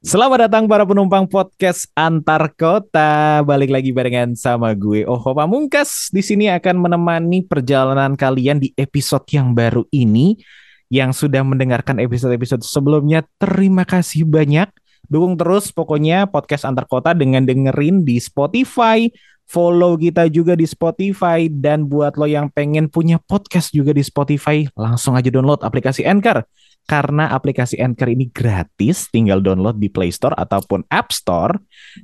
Selamat datang para penumpang podcast antar kota. Balik lagi barengan sama gue Oho Pamungkas. Di sini akan menemani perjalanan kalian di episode yang baru ini. Yang sudah mendengarkan episode-episode sebelumnya, terima kasih banyak. Dukung terus pokoknya podcast antar kota dengan dengerin di Spotify, follow kita juga di Spotify dan buat lo yang pengen punya podcast juga di Spotify, langsung aja download aplikasi Anchor karena aplikasi Anchor ini gratis, tinggal download di Play Store ataupun App Store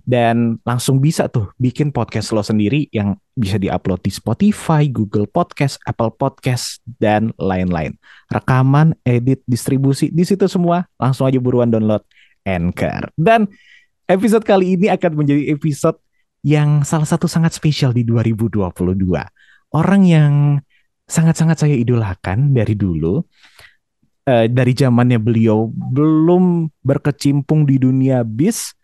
dan langsung bisa tuh bikin podcast lo sendiri yang bisa diupload di Spotify, Google Podcast, Apple Podcast dan lain-lain. Rekaman, edit, distribusi di situ semua, langsung aja buruan download Anchor. Dan episode kali ini akan menjadi episode yang salah satu sangat spesial di 2022. Orang yang sangat-sangat saya idolakan dari dulu uh, dari zamannya beliau belum berkecimpung di dunia bis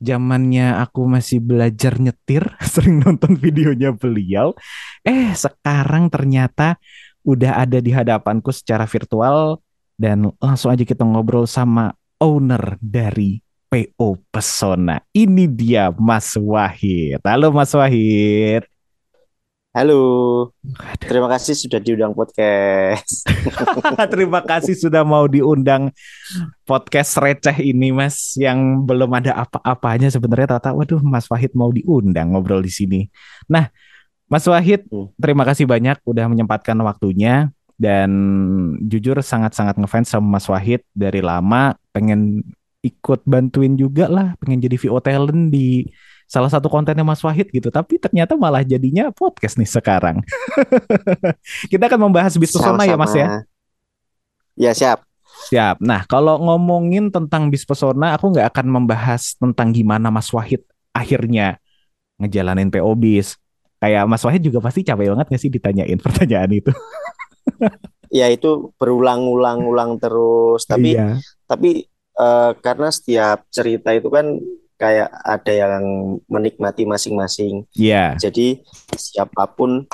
zamannya aku masih belajar nyetir sering nonton videonya beliau eh sekarang ternyata udah ada di hadapanku secara virtual dan langsung aja kita ngobrol sama owner dari PO Pesona. Ini dia Mas Wahid. Halo Mas Wahid. Halo, terima kasih sudah diundang podcast. terima kasih sudah mau diundang podcast receh ini, Mas, yang belum ada apa-apanya sebenarnya. Tata, waduh, Mas Wahid mau diundang ngobrol di sini. Nah, Mas Wahid, hmm. terima kasih banyak udah menyempatkan waktunya dan jujur sangat-sangat ngefans sama Mas Wahid dari lama. Pengen ikut bantuin juga lah, pengen jadi VO talent di salah satu kontennya Mas Wahid gitu, tapi ternyata malah jadinya podcast nih sekarang. Kita akan membahas bisnis pesona ya Mas ya. Ya siap. Siap. Nah kalau ngomongin tentang bis pesona, aku nggak akan membahas tentang gimana Mas Wahid akhirnya ngejalanin PO bis. Kayak Mas Wahid juga pasti capek banget nggak sih ditanyain pertanyaan itu. ya itu berulang-ulang-ulang terus. Tapi iya. tapi uh, karena setiap cerita itu kan kayak ada yang menikmati masing-masing. Iya. Yeah. Jadi siapa pun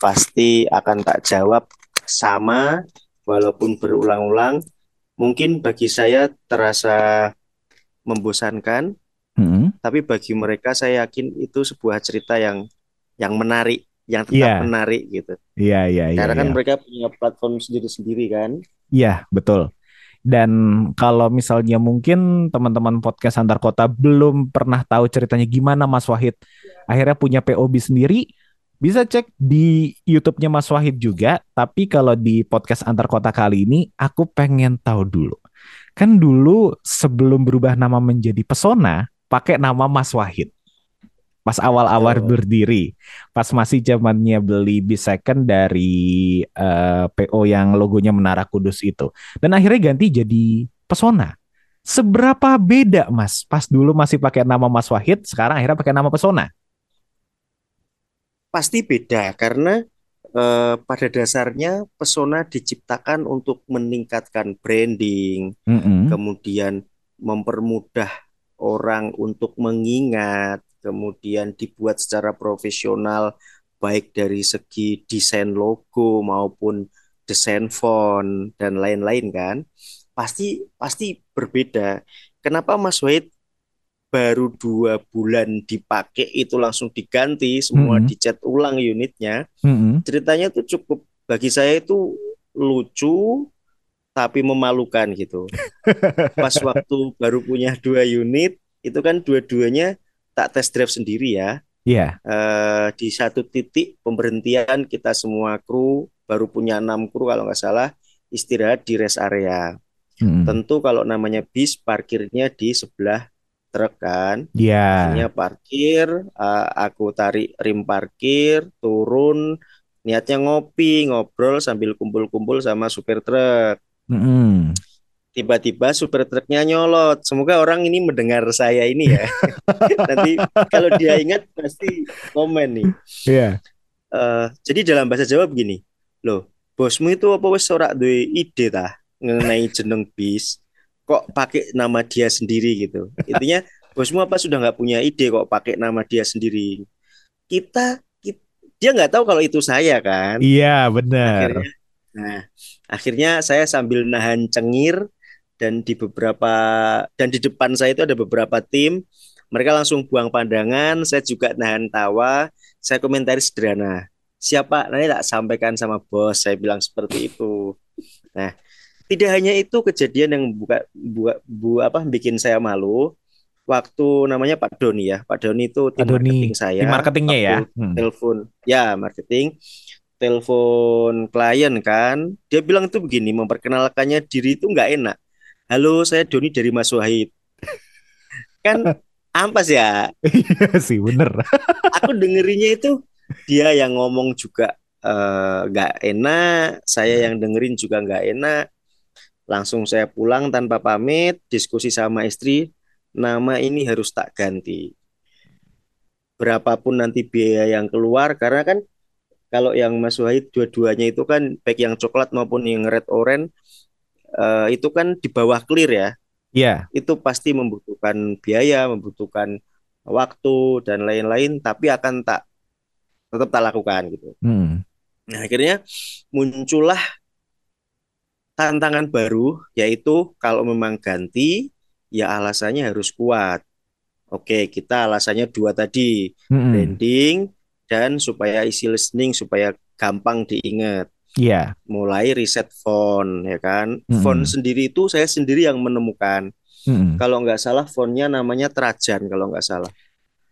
pasti akan tak jawab sama walaupun berulang-ulang. Mungkin bagi saya terasa membosankan, mm -hmm. tapi bagi mereka saya yakin itu sebuah cerita yang yang menarik, yang tetap yeah. menarik gitu. Iya yeah, iya yeah, Karena yeah, kan yeah. mereka punya platform sendiri-sendiri kan. Iya, betul. Dan kalau misalnya mungkin teman-teman podcast antar kota belum pernah tahu ceritanya gimana Mas Wahid akhirnya punya POB sendiri, bisa cek di YouTube-nya Mas Wahid juga. Tapi kalau di podcast antar kota kali ini, aku pengen tahu dulu. Kan dulu sebelum berubah nama menjadi Pesona, pakai nama Mas Wahid pas awal-awal oh. berdiri, pas masih zamannya beli bis second dari uh, eh, PO yang logonya Menara Kudus itu, dan akhirnya ganti jadi Pesona. Seberapa beda Mas? Pas dulu masih pakai nama Mas Wahid, sekarang akhirnya pakai nama Pesona. Pasti beda karena uh, pada dasarnya Pesona diciptakan untuk meningkatkan branding, mm -hmm. kemudian mempermudah orang untuk mengingat, kemudian dibuat secara profesional baik dari segi desain logo maupun desain font dan lain-lain kan pasti pasti berbeda kenapa Mas Wahid baru dua bulan dipakai itu langsung diganti semua mm -hmm. dicat ulang unitnya mm -hmm. ceritanya itu cukup bagi saya itu lucu tapi memalukan gitu pas waktu baru punya dua unit itu kan dua-duanya tak test drive sendiri ya. Iya. Yeah. Uh, di satu titik pemberhentian kita semua kru baru punya enam kru kalau nggak salah istirahat di rest area. Hmm. Tentu kalau namanya bis parkirnya di sebelah truk kan. Iya. Yeah. parkir, uh, aku tarik rim parkir, turun, niatnya ngopi, ngobrol sambil kumpul-kumpul sama supir truk. Mm -hmm tiba-tiba super truknya nyolot. Semoga orang ini mendengar saya ini ya. Nanti kalau dia ingat pasti komen nih. Iya. Yeah. Uh, jadi dalam bahasa Jawa begini, loh, bosmu itu apa wes ora duwe ide tah mengenai jeneng bis? Kok pakai nama dia sendiri gitu? Intinya bosmu apa sudah nggak punya ide kok pakai nama dia sendiri? Kita, kita dia nggak tahu kalau itu saya kan? Iya benar. Akhirnya, nah akhirnya saya sambil nahan cengir dan di beberapa dan di depan saya itu ada beberapa tim. Mereka langsung buang pandangan saya juga nahan tawa. Saya komentari sederhana. Siapa nanti tak sampaikan sama bos. Saya bilang seperti itu. Nah tidak hanya itu kejadian yang buka buat bu apa bikin saya malu. Waktu namanya Pak Doni ya. Pak Doni itu tim Doni, marketing saya. Tim marketingnya ya? Hmm. telepon ya marketing. Telepon klien kan. Dia bilang itu begini memperkenalkannya diri itu nggak enak halo saya Doni dari Mas Wahid kan ampas ya iya sih bener aku dengerinnya itu dia yang ngomong juga eh, nggak uh, enak, saya yang dengerin juga nggak enak. Langsung saya pulang tanpa pamit, diskusi sama istri, nama ini harus tak ganti. Berapapun nanti biaya yang keluar, karena kan kalau yang Mas Wahid dua-duanya itu kan baik yang coklat maupun yang red orange uh, itu kan di bawah clear ya. Iya. Yeah. Itu pasti membutuhkan biaya, membutuhkan waktu dan lain-lain, tapi akan tak tetap tak lakukan gitu. Hmm. Nah akhirnya muncullah tantangan baru yaitu kalau memang ganti ya alasannya harus kuat. Oke kita alasannya dua tadi hmm. branding dan supaya isi listening supaya gampang diingat. Iya. Yeah. Mulai riset font ya kan. Hmm. Font sendiri itu saya sendiri yang menemukan. Hmm. Kalau nggak salah fontnya namanya Trajan kalau nggak salah.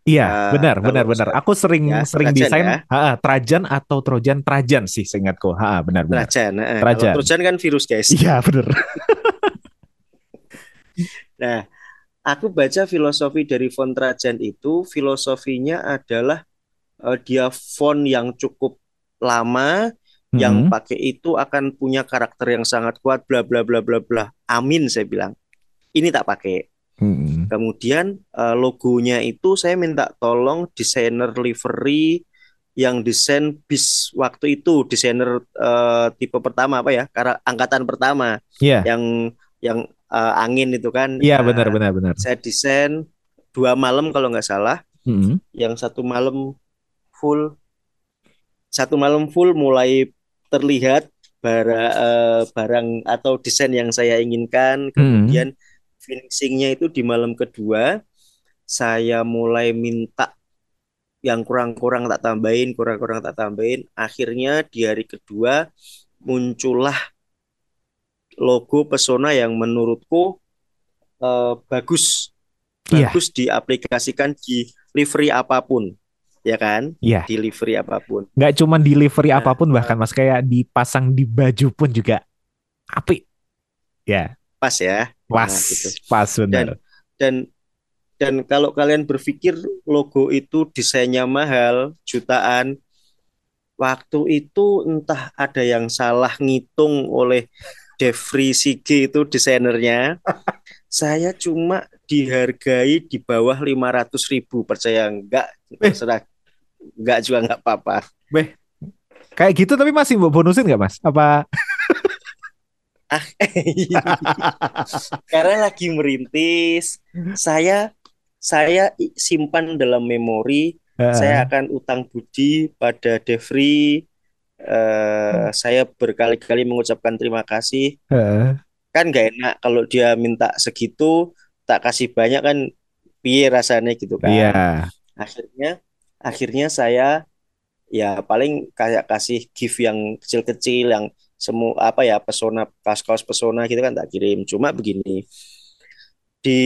Iya, uh, benar, benar, benar. Aku sering ya, sering Trajan desain ya. ha, Trajan atau Trojan, Trajan sih seingatku. Ha, benar, benar. Trajan, uh, Trajan. Kalau Trojan kan virus, guys. Iya, benar. nah, aku baca filosofi dari font Trajan itu, filosofinya adalah uh, dia font yang cukup lama, mm-hmm. yang pakai itu akan punya karakter yang sangat kuat, bla bla bla bla bla. Amin, saya bilang. Ini tak pakai Hmm. Kemudian uh, logonya itu saya minta tolong desainer livery yang desain bis waktu itu desainer uh, tipe pertama apa ya karena angkatan pertama yeah. yang yang uh, angin itu kan iya yeah, uh, benar benar benar saya desain dua malam kalau nggak salah mm-hmm. yang satu malam full satu malam full mulai terlihat barang uh, barang atau desain yang saya inginkan kemudian mm-hmm finishingnya itu di malam kedua saya mulai minta yang kurang-kurang tak tambahin, kurang-kurang tak tambahin. Akhirnya di hari kedua muncullah logo pesona yang menurutku uh, bagus, yeah. bagus diaplikasikan di livery apa pun, ya kan? Iya. Yeah. Di livery apa pun. Nggak cuma di livery nah, apa pun, bahkan mas kayak dipasang di baju pun juga apik. Ya. Pas ya. Pas, nah, gitu. pas benar. Dan, dan dan kalau kalian berpikir logo itu desainnya mahal, jutaan, waktu itu entah ada yang salah ngitung oleh Devri Sige itu desainernya. saya cuma dihargai di bawah 500 ribu percaya enggak terserah enggak juga enggak apa-apa. Beh, kayak gitu tapi masih bonusin enggak mas? Apa ah karena lagi merintis saya saya simpan dalam memori uh. saya akan utang budi pada Devri uh, saya berkali-kali mengucapkan terima kasih uh. kan gak enak kalau dia minta segitu tak kasih banyak kan piye rasanya gitu kan yeah. akhirnya akhirnya saya ya paling kayak kasih gift yang kecil-kecil yang semua apa ya pesona kaos-kaos pesona gitu kan tak kirim cuma begini di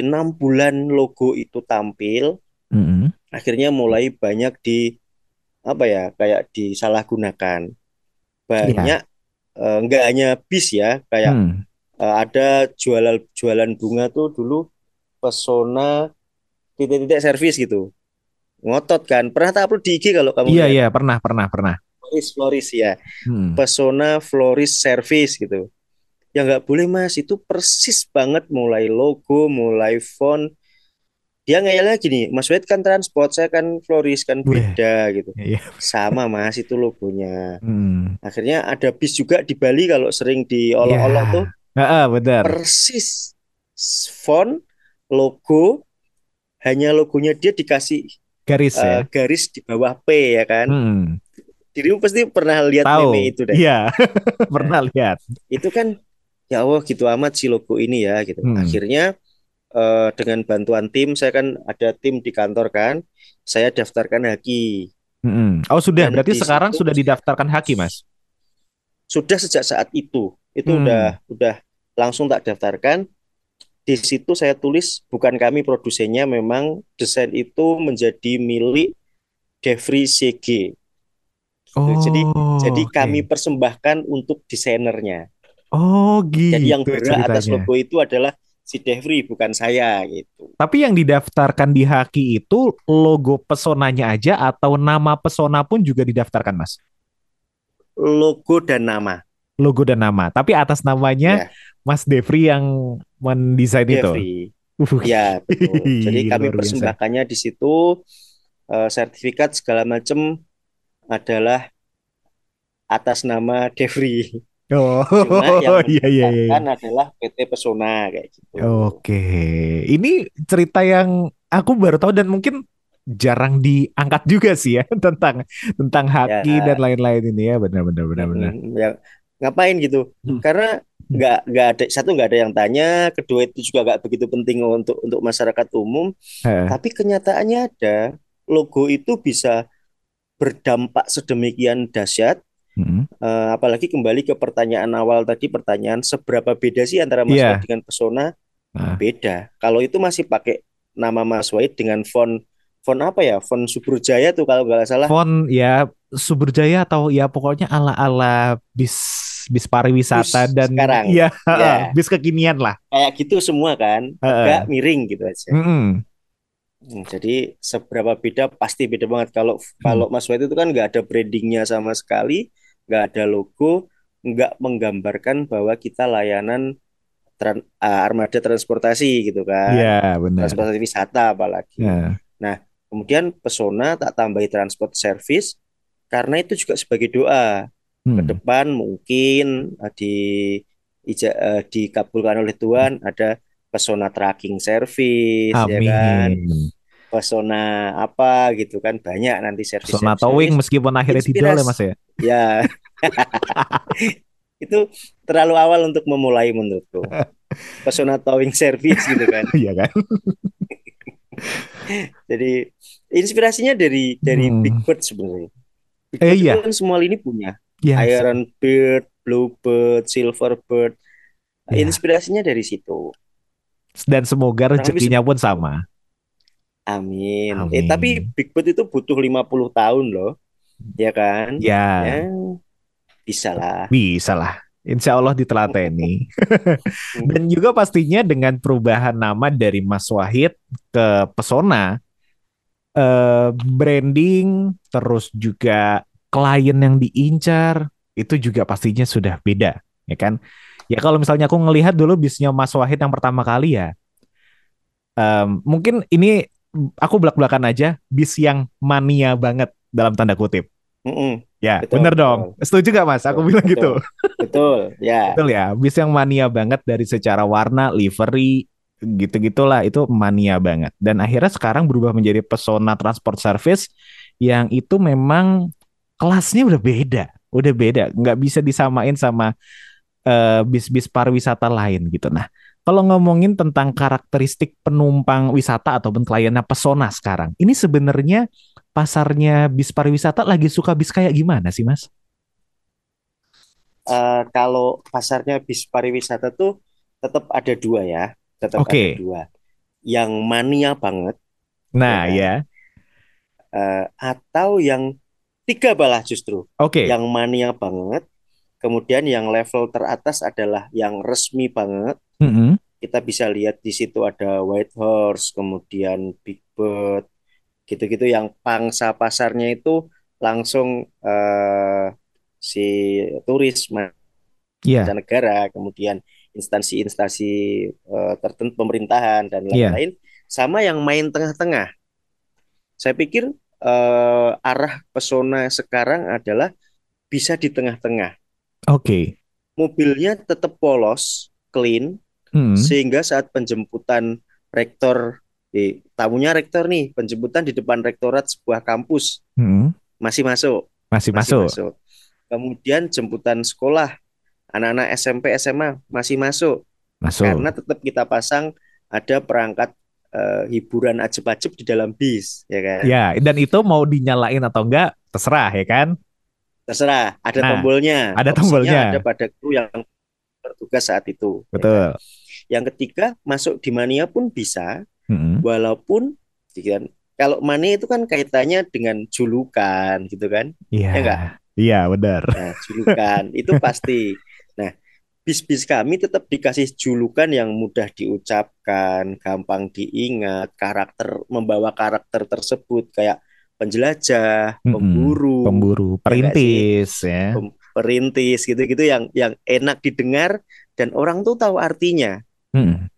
enam bulan logo itu tampil mm-hmm. akhirnya mulai banyak di apa ya kayak disalahgunakan banyak yeah. uh, enggak hanya bis ya kayak mm. uh, ada jualan jualan bunga tuh dulu pesona titik-titik servis gitu ngotot kan? Pernah tak upload di IG kalau kamu iya iya pernah pernah pernah. Floris Floris ya. Hmm. Pesona Floris Service gitu. Ya nggak boleh mas. Itu persis banget. Mulai logo mulai font. Dia ngeyelnya gini Mas Wed kan transport saya kan Floris kan beda Wih. gitu. Iya. sama mas itu logonya. Hmm. akhirnya ada bis juga di Bali kalau sering diolok-olok yeah. tuh. Ah, benar. persis font logo. Hanya logonya dia dikasih garis uh, ya garis di bawah P ya kan hmm dirimu pasti pernah lihat Tahu. meme itu deh. Iya, pernah lihat. Itu kan ya Allah gitu amat si logo ini ya gitu. Hmm. Akhirnya uh, dengan bantuan tim saya kan ada tim di kantor kan, saya daftarkan Haki. Hmm. Oh sudah, Dan berarti sekarang sudah didaftarkan Haki mas? Sudah sejak saat itu, itu hmm. udah udah langsung tak daftarkan. Di situ saya tulis bukan kami produsennya, memang desain itu menjadi milik Devri CG. Oh, jadi jadi okay. kami persembahkan untuk desainernya. Oh gitu. Jadi yang berhak atas logo itu adalah si Devri bukan saya gitu. Tapi yang didaftarkan di Haki itu logo pesonanya aja atau nama pesona pun juga didaftarkan, Mas? Logo dan nama. Logo dan nama. Tapi atas namanya ya. Mas Devri yang mendesain itu. Uh. Ya, betul. Jadi kami persembahkannya di situ uh, sertifikat segala macam adalah atas nama Devri. Oh, Cuma yang iya, iya, iya. adalah PT Pesona kayak gitu. Oke, ini cerita yang aku baru tahu dan mungkin jarang diangkat juga sih ya tentang tentang haki ya. dan lain-lain ini ya benar-benar benar-benar. Hmm, ya ngapain gitu? Hmm. Karena nggak nggak ada satu nggak ada yang tanya, kedua itu juga nggak begitu penting untuk untuk masyarakat umum. He. Tapi kenyataannya ada logo itu bisa berdampak sedemikian dahsyat. Hmm. Uh, apalagi kembali ke pertanyaan awal tadi, pertanyaan seberapa beda sih antara Mas yeah. dengan Pesona? Nah. Beda. Kalau itu masih pakai nama Mas Wahid dengan font font apa ya? Font Subrujaya tuh kalau nggak salah. Font ya Subrujaya atau ya pokoknya ala-ala bis bis pariwisata bis dan sekarang. ya, ya. bis kekinian lah. Kayak gitu semua kan, agak uh. miring gitu aja. Mm -hmm. Hmm, jadi seberapa beda pasti beda banget kalau hmm. kalau Mas White itu kan nggak ada brandingnya sama sekali, nggak ada logo, nggak menggambarkan bahwa kita layanan tran, uh, armada transportasi gitu kan, Iya benar. transportasi wisata apalagi. Ya. Nah kemudian pesona tak tambahi transport service karena itu juga sebagai doa hmm. ke depan mungkin uh, di ija, uh, dikabulkan oleh Tuhan ada pesona tracking service Amin. ya kan? Pesona apa gitu kan banyak nanti service pesona towing meskipun akhirnya tidak ya mas ya? Ya. Itu terlalu awal untuk memulai menurutku. Pesona towing service gitu kan. Iya kan? Jadi inspirasinya dari dari hmm. Big Bird sebenarnya Big eh, iya. kan semua ini punya ya, Iron Bird, Bluebird, Silverbird ya. inspirasinya dari situ dan semoga rezekinya pun sama. Amin. Amin. Eh tapi Big Bird itu butuh 50 tahun loh. Ya kan? Ya. ya bisa lah. Bisa lah. Insya Allah ditelateni. Dan juga pastinya dengan perubahan nama dari Mas Wahid ke Pesona, eh, branding, terus juga klien yang diincar, itu juga pastinya sudah beda, ya kan? Ya kalau misalnya aku ngelihat dulu bisnya Mas Wahid yang pertama kali ya, um, mungkin ini aku belak-belakan aja bis yang mania banget dalam tanda kutip. Mm -mm. Ya, betul, bener dong. Setuju gak mas? Aku betul, bilang gitu. Betul, ya. betul ya. Bis yang mania banget dari secara warna, livery, gitu-gitulah itu mania banget. Dan akhirnya sekarang berubah menjadi pesona transport service yang itu memang kelasnya udah beda, udah beda, nggak bisa disamain sama uh, bis-bis pariwisata lain gitu. Nah, kalau ngomongin tentang karakteristik penumpang wisata ataupun kliennya pesona sekarang, ini sebenarnya pasarnya bis pariwisata lagi suka bis kayak gimana sih, Mas? Uh, kalau pasarnya bis pariwisata tuh tetap ada dua ya, tetap okay. ada dua. Yang mania banget. Nah, ya. ya. Uh, atau yang tiga balah justru. Oke. Okay. Yang mania banget Kemudian yang level teratas adalah yang resmi banget. Mm -hmm. Kita bisa lihat di situ ada White Horse, kemudian Big Bird, gitu-gitu yang pangsa pasarnya itu langsung uh, si turis yeah. negara, kemudian instansi-instansi uh, tertentu pemerintahan dan iya. lain-lain, yeah. sama yang main tengah-tengah. Saya pikir uh, arah pesona sekarang adalah bisa di tengah-tengah Oke. Okay. Mobilnya tetap polos, clean, hmm. sehingga saat penjemputan rektor, eh, tamunya rektor nih, penjemputan di depan rektorat sebuah kampus, hmm. masih masuk. Masih, masih masuk. masuk. Kemudian jemputan sekolah anak-anak SMP SMA masih masuk. Masuk. Karena tetap kita pasang ada perangkat uh, hiburan ajeb-ajeb di dalam bis, ya kan? Ya, dan itu mau dinyalain atau enggak terserah ya kan? Terserah, ada nah, tombolnya. Ada tombolnya. Ada pada kru yang bertugas saat itu. Betul. Ya kan? Yang ketiga, masuk di mania pun bisa, hmm. walaupun kan, kalau mania itu kan kaitannya dengan julukan gitu kan? Iya. Ya enggak? Iya, benar. Nah, julukan itu pasti. Bis-bis kami tetap dikasih julukan yang mudah diucapkan, gampang diingat, karakter membawa karakter tersebut kayak penjelajah, pemburu, pemburu, ya perintis ya. Perintis gitu-gitu yang yang enak didengar dan orang tuh tahu artinya. Mm.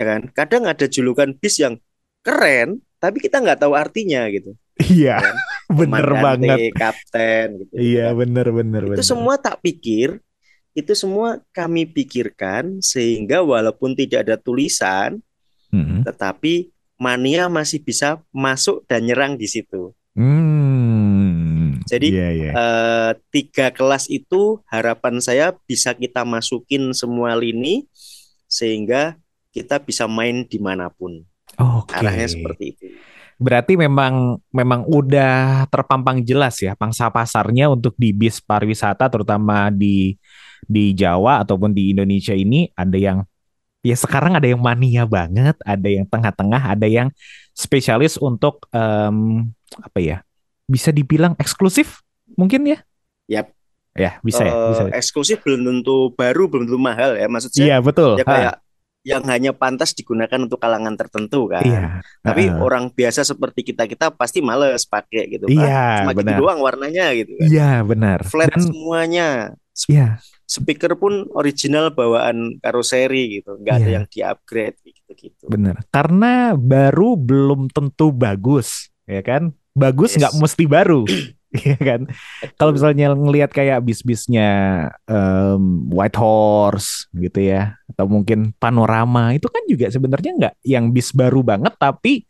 Ya kan? Kadang ada julukan bis yang keren tapi kita nggak tahu artinya gitu. Iya, kan? bener banget. Kapten gitu. Iya, kan? bener bener. Itu bener. semua tak pikir itu semua kami pikirkan sehingga walaupun tidak ada tulisan, hmm. tetapi mania masih bisa masuk dan nyerang di situ. Hmm. Jadi yeah, yeah. Uh, tiga kelas itu harapan saya bisa kita masukin semua lini sehingga kita bisa main di mana pun. Okay. Arahnya seperti itu. Berarti memang memang udah terpampang jelas ya pangsa pasarnya untuk di bis pariwisata terutama di di Jawa ataupun di Indonesia ini ada yang ya sekarang ada yang mania banget, ada yang tengah-tengah, ada yang spesialis untuk um, apa ya? Bisa dibilang eksklusif mungkin ya? Yap. Ya, bisa uh, ya, bisa. Eh, eksklusif belum tentu baru, belum tentu mahal ya maksudnya. Iya, betul. Ya kayak ha. yang hanya pantas digunakan untuk kalangan tertentu kan. Iya. Tapi uh. orang biasa seperti kita-kita pasti males pakai gitu kan. Iya, Cuma gitu benar. gitu doang warnanya gitu kan. Iya, benar. Flat Dan, semuanya. Iya speaker pun original bawaan karoseri gitu, nggak yeah. ada iya. yang di-upgrade gitu-gitu. Bener, karena baru belum tentu bagus, ya kan? Bagus nggak yes. mesti baru, ya kan? Kalau misalnya ngelihat kayak bis-bisnya um, White Horse gitu ya, atau mungkin Panorama, itu kan juga sebenarnya nggak yang bis baru banget, tapi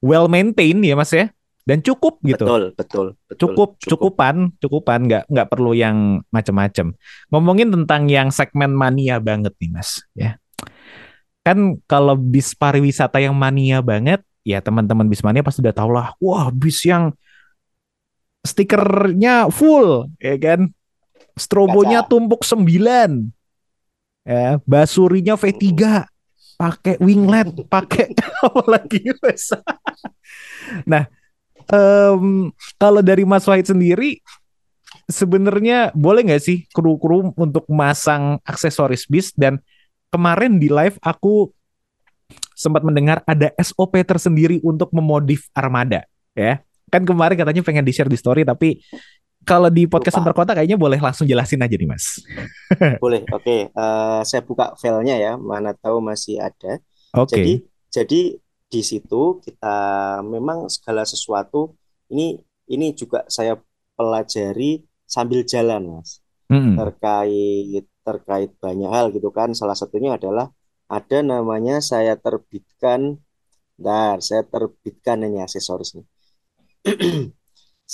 well maintained ya mas ya dan cukup gitu. Betul, betul, betul. Cukup, cukup. cukupan, cukupan, nggak nggak perlu yang macam-macam. Ngomongin tentang yang segmen mania banget nih, Mas, ya. Kan kalau bis pariwisata yang mania banget, ya teman-teman bis mania pasti udah tau lah, wah bis yang stikernya full, ya kan? Strobonya Kaca. tumpuk sembilan, ya, basurinya V3, pakai winglet, pakai apa lagi nah, um, kalau dari Mas Wahid sendiri sebenarnya boleh nggak sih kru-kru untuk masang aksesoris bis? Dan kemarin di live aku sempat mendengar ada SOP tersendiri untuk memodif armada ya. Kan kemarin katanya pengen di share di story tapi kalau di podcast antar kota kayaknya boleh langsung jelasin aja nih mas. Boleh oke. Okay. uh, eh, saya buka filenya ya mana tahu masih ada. Oke. Okay. jadi jadi di situ kita memang segala sesuatu ini ini juga saya pelajari sambil jalan mas hmm. terkait terkait banyak hal gitu kan salah satunya adalah ada namanya saya terbitkan dan saya terbitkan ini aksesoris nih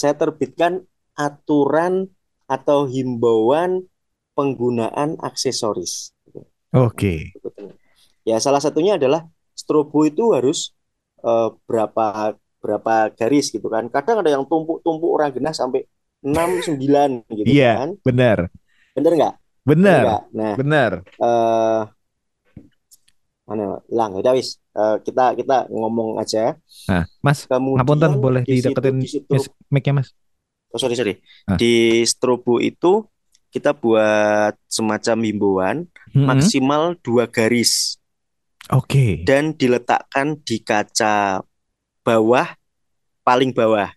saya terbitkan aturan atau himbauan penggunaan aksesoris. Oke. Okay. Ya salah satunya adalah strobo itu harus uh, berapa berapa garis gitu kan. Kadang ada yang tumpuk-tumpuk orang genah sampai 6 9 gitu iya, kan. benar. Benar nggak? Benar. Nah, benar. Uh, mana lang ya wis uh, kita kita ngomong aja nah, mas Kemudian ngapunten boleh di dideketin mic-nya mas oh sorry sorry ah. di strobo itu kita buat semacam himbauan mm -hmm. maksimal dua garis Oke. Okay. Dan diletakkan di kaca bawah paling bawah.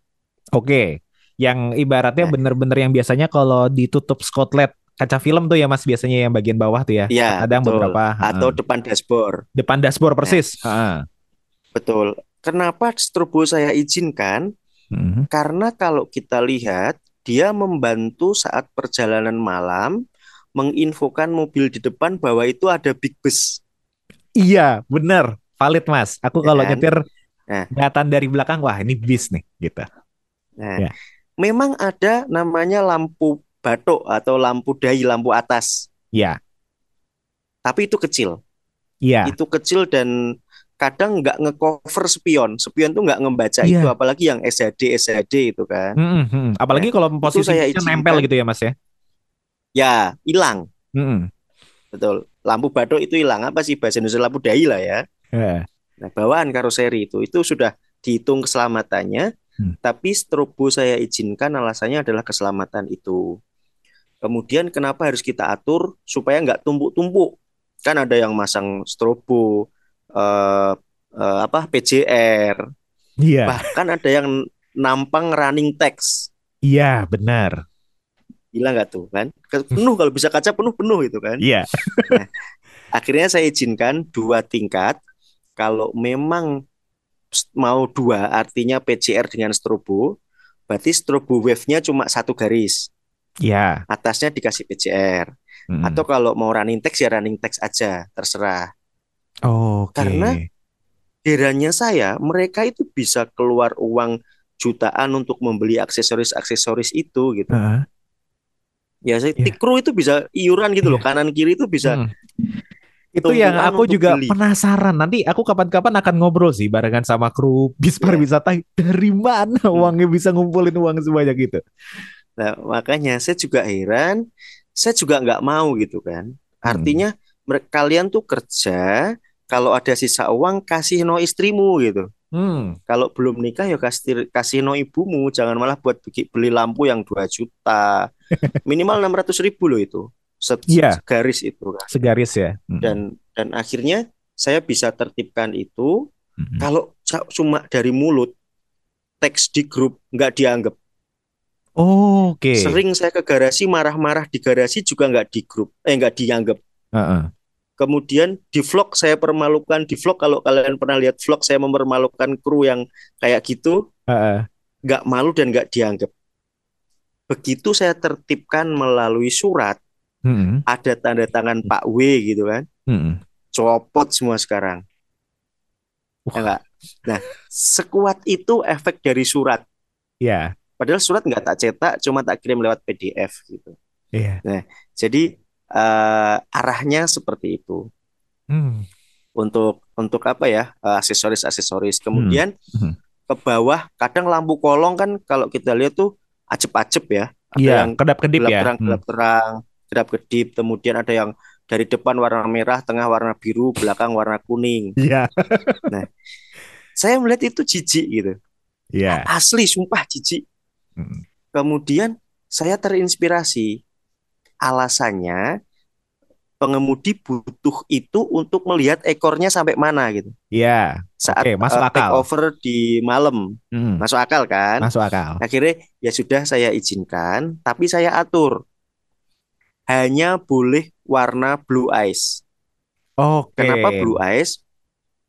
Oke. Okay. Yang ibaratnya nah. bener-bener yang biasanya kalau ditutup skotlet kaca film tuh ya Mas biasanya yang bagian bawah tuh ya. Iya. Ada betul. beberapa atau uh. depan dashboard. Depan dashboard persis. Nah. Uh. Betul. Kenapa strobo saya izinkan? Uh-huh. Karena kalau kita lihat dia membantu saat perjalanan malam menginfokan mobil di depan bahwa itu ada big bus. Iya, bener. Valid, Mas. Aku ya kalau kan? nyetir nah. kelihatan dari belakang, wah ini bis nih, gitu. Nah, ya. memang ada namanya lampu batok atau lampu dahi, lampu atas. Iya. Tapi itu kecil. Iya. Itu kecil dan kadang nggak ngecover spion. Spion tuh nggak ngebaca yeah. itu, apalagi yang SHD SHD itu kan. Mm -hmm. Apalagi nah, kalau posisi saya nempel gitu ya mas ya. Ya hilang. Mm -hmm. Betul. Lampu batok itu hilang apa sih bahasa Indonesia lampu dahi lah ya. Yeah. Nah bawaan karoseri itu itu sudah dihitung keselamatannya. Hmm. Tapi strobo saya izinkan alasannya adalah keselamatan itu. Kemudian kenapa harus kita atur supaya nggak tumpuk-tumpuk? Kan ada yang masang strobo, uh, uh, apa PJR. Iya. Bahkan ada yang nampang running text. Iya, benar. Gila nggak tuh kan? Penuh kalau bisa kaca penuh penuh itu kan. Iya. nah, akhirnya saya izinkan dua tingkat. Kalau memang mau dua, artinya PCR dengan strobo, berarti strobo wave-nya cuma satu garis. Iya. Atasnya dikasih PCR. Hmm. Atau kalau mau running text ya running text aja, terserah. Oh, okay. Karena herannya saya, mereka itu bisa keluar uang jutaan untuk membeli aksesoris-aksesoris itu gitu. Uh -huh. Ya, saya yeah. tikru itu bisa iuran gitu loh, iya. kanan kiri itu bisa. Hmm. Itu yang aku juga beli. penasaran. Nanti aku kapan-kapan akan ngobrol sih barengan sama kru bis iya. pariwisata yeah. dari mana hmm. uangnya bisa ngumpulin uang sebanyak itu. Nah, makanya saya juga heran, saya juga nggak mau gitu kan. Artinya hmm. kalian tuh kerja kalau ada sisa uang kasih no istrimu gitu. Hmm. Kalau belum nikah ya kasih kasih no ibumu, jangan malah buat beli lampu yang 2 juta. Minimal enam ratus ribu loh itu. Se yeah. Segaris itu kan. Segaris ya. Hmm. Dan dan akhirnya saya bisa tertibkan itu hmm. kalau cuma dari mulut teks di grup nggak dianggap. Oh, Oke. Okay. Sering saya ke garasi marah-marah di garasi juga nggak di grup, eh nggak dianggap. Uh -uh. Kemudian di vlog saya permalukan di vlog kalau kalian pernah lihat vlog saya mempermalukan kru yang kayak gitu, nggak uh -uh. malu dan nggak dianggap. Begitu saya tertibkan melalui surat, hmm. ada tanda tangan Pak W gitu kan, hmm. copot semua sekarang. Ya enggak? Nah, sekuat itu efek dari surat. Ya. Yeah. Padahal surat nggak tak cetak, cuma tak kirim lewat PDF gitu. Iya. Yeah. Nah, jadi uh, arahnya seperti itu. Hmm. Untuk untuk apa ya uh, aksesoris aksesoris. Kemudian hmm. Hmm. ke bawah kadang lampu kolong kan kalau kita lihat tuh acep-acep ya. Ada yeah, yang kedap-kedip ya. Terang, hmm. terang, kedap kedip. Kemudian ada yang dari depan warna merah, tengah warna biru, belakang warna kuning. Iya. Yeah. nah, saya melihat itu jijik gitu. Iya. Yeah. Asli, sumpah jijik. Hmm. Kemudian saya terinspirasi alasannya pengemudi butuh itu untuk melihat ekornya sampai mana gitu. Iya. Saat okay, masuk uh, take over di malam. Hmm. Masuk akal kan? Masuk akal. Akhirnya ya sudah saya izinkan, tapi saya atur. Hanya boleh warna blue eyes. Oke. Okay. Kenapa blue eyes?